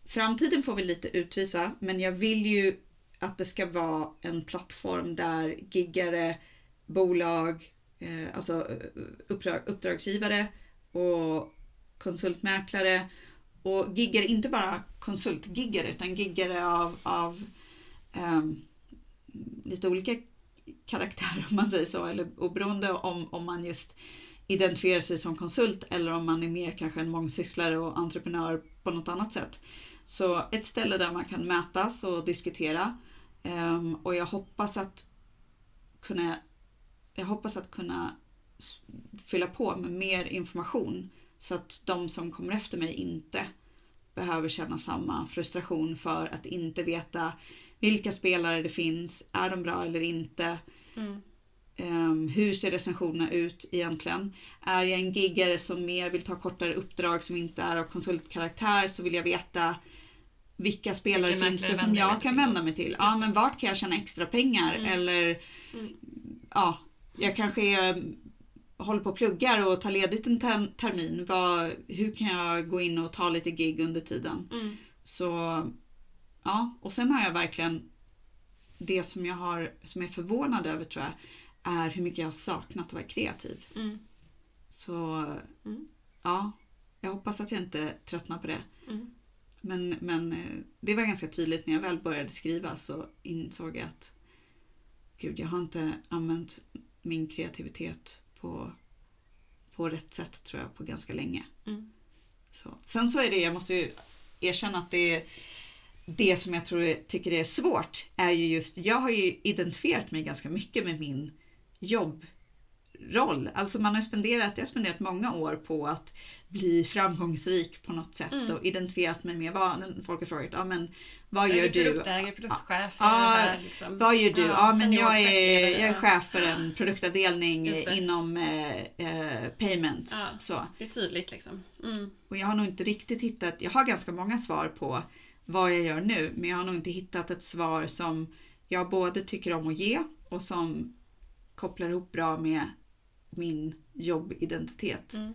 framtiden får vi lite utvisa, men jag vill ju att det ska vara en plattform där giggare, bolag, eh, alltså eh, uppdrag, uppdragsgivare och konsultmäklare och giggare, inte bara konsultgiggar utan giggar av, av um, lite olika karaktär om man säger så, eller oberoende om, om man just identifierar sig som konsult eller om man är mer kanske en mångsysslare och entreprenör på något annat sätt. Så ett ställe där man kan mötas och diskutera. um, och jag hoppas att kunna jag hoppas att kunna fylla på med mer information så att de som kommer efter mig inte behöver känna samma frustration för att inte veta vilka spelare det finns, är de bra eller inte, Mm. Ehm, hur ser recensionerna ut egentligen? Är jag en giggare som mer vill ta kortare uppdrag som inte är av konsultkaraktär så vill jag veta vilka spelare Vilken finns det som jag kan vända mig till? Ja, men vart kan jag tjäna extra pengar? Mm. Eller Mm. ja, jag kanske är, håller på och pluggar och tar ledigt en ter- termin. Vad, hur kan jag gå in och ta lite gig under tiden? Mm. Så ja, och sen har jag verkligen det som jag har, som jag är förvånad över tror jag, är hur mycket jag har saknat att vara kreativ. Mm. Så Mm. ja, jag hoppas att jag inte tröttnar på det. Mm. Men, men det var ganska tydligt när jag väl började skriva så insåg jag att gud, jag har inte använt min kreativitet på, på rätt sätt tror jag på ganska länge. Mm. Så. Sen så är det, jag måste ju erkänna att det är det som jag tror tycker är svårt är ju just, jag har ju identifierat mig ganska mycket med min jobbroll. Alltså man har spenderat, jag har spenderat många år på att bli framgångsrik på något sätt Mm. och identifierat mig med vad, folk har frågat, ja men vad gör du produktägare, produktchef? Ja, här liksom? Vad gör du? Ja, men jag är, jag är ja. chef för en produktavdelning inom eh, eh, payments. Ja. Så. Det är tydligt liksom. Mm. Och jag har nog inte riktigt hittat, jag har ganska många svar på vad jag gör nu, men jag har nog inte hittat ett svar som jag både tycker om att ge och som kopplar ihop bra med min jobbidentitet. Mm.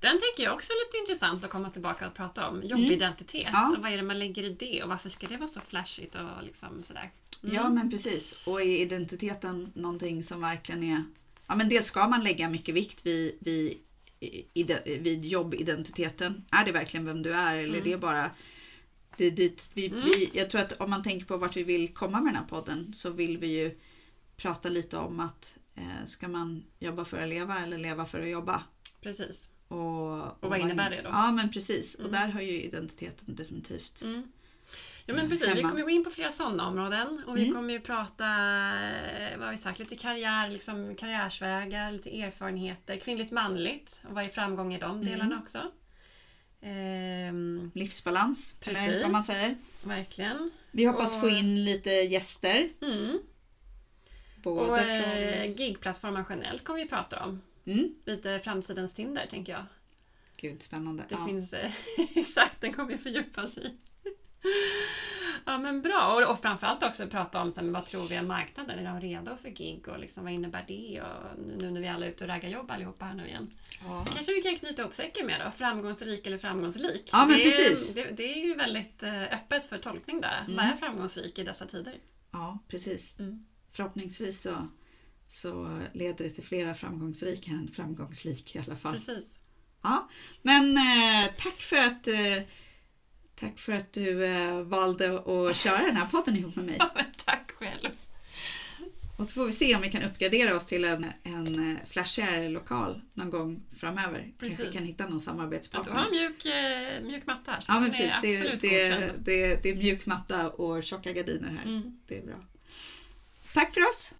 Den tänker jag också är lite intressant att komma tillbaka och prata om. Jobbidentitet. Mm. Ja. Vad är det man lägger i det och varför ska det vara så flashigt och liksom sådär? Mm. Ja men precis. Och är identiteten någonting som verkligen är... Ja men dels ska man lägga mycket vikt vid, vid, vid jobbidentiteten. Är det verkligen vem du är eller är det bara... Det är dit vi, Mm. vi, jag tror att om man tänker på vart vi vill komma med den här podden så vill vi ju prata lite om att ska man jobba för att leva eller leva för att jobba? Precis. Och, vad innebär det då? Ja men precis. Och Mm. där har ju identiteten definitivt. Mm. Ja men Eh, precis, vi hemma. kommer gå in på flera sådana områden och vi Mm. kommer ju prata, eh, vad har vi sagt, lite karriär, liksom karriärsvägar, lite erfarenheter, kvinnligt manligt och vad är framgång i de Mm. delarna också. Ehm, Livsbalans, eller Precis. vad man säger. verkligen. Vi hoppas Och- få in lite gäster. Mm. Både Och eh, från... gigplattformar generellt kommer vi prata om. Mm. Lite framtidens Tinder tänker jag. Gud, spännande. Det ja. finns eh, exakt, den kommer vi fördjupa oss i. Ja men bra och, och framförallt också prata om så här, vad tror vi om marknaden? Är de redo för gig och liksom, vad innebär det? Och nu när vi alla är ute och raggar jobb allihopa här nu igen. Ja. Kanske vi kan knyta ihop säcken med då? Framgångsrik eller framgångsrik? Ja, men det, precis. Det, det är ju väldigt eh, öppet för tolkning där. Mm. Vad är framgångsrik i dessa tider? ja, precis. Mm. Förhoppningsvis så, så leder det till flera framgångsrika än framgångsrik i alla fall. Precis. Ja. Men eh, tack för att eh, Tack för att du eh, valde att köra den här podden ihop med mig. Ja, tack själv. Och så får vi se om vi kan uppgradera oss till en, en eh, flashigare lokal någon gång framöver. Kanske Precis. kan hitta någon Ja, du samarbetspartner. har en mjuk, eh, mjuk matta här. så Ja men precis, är det, absolut det, det, det är mjuk matta och tjocka gardiner här. Mm. Det är bra. Tack för oss!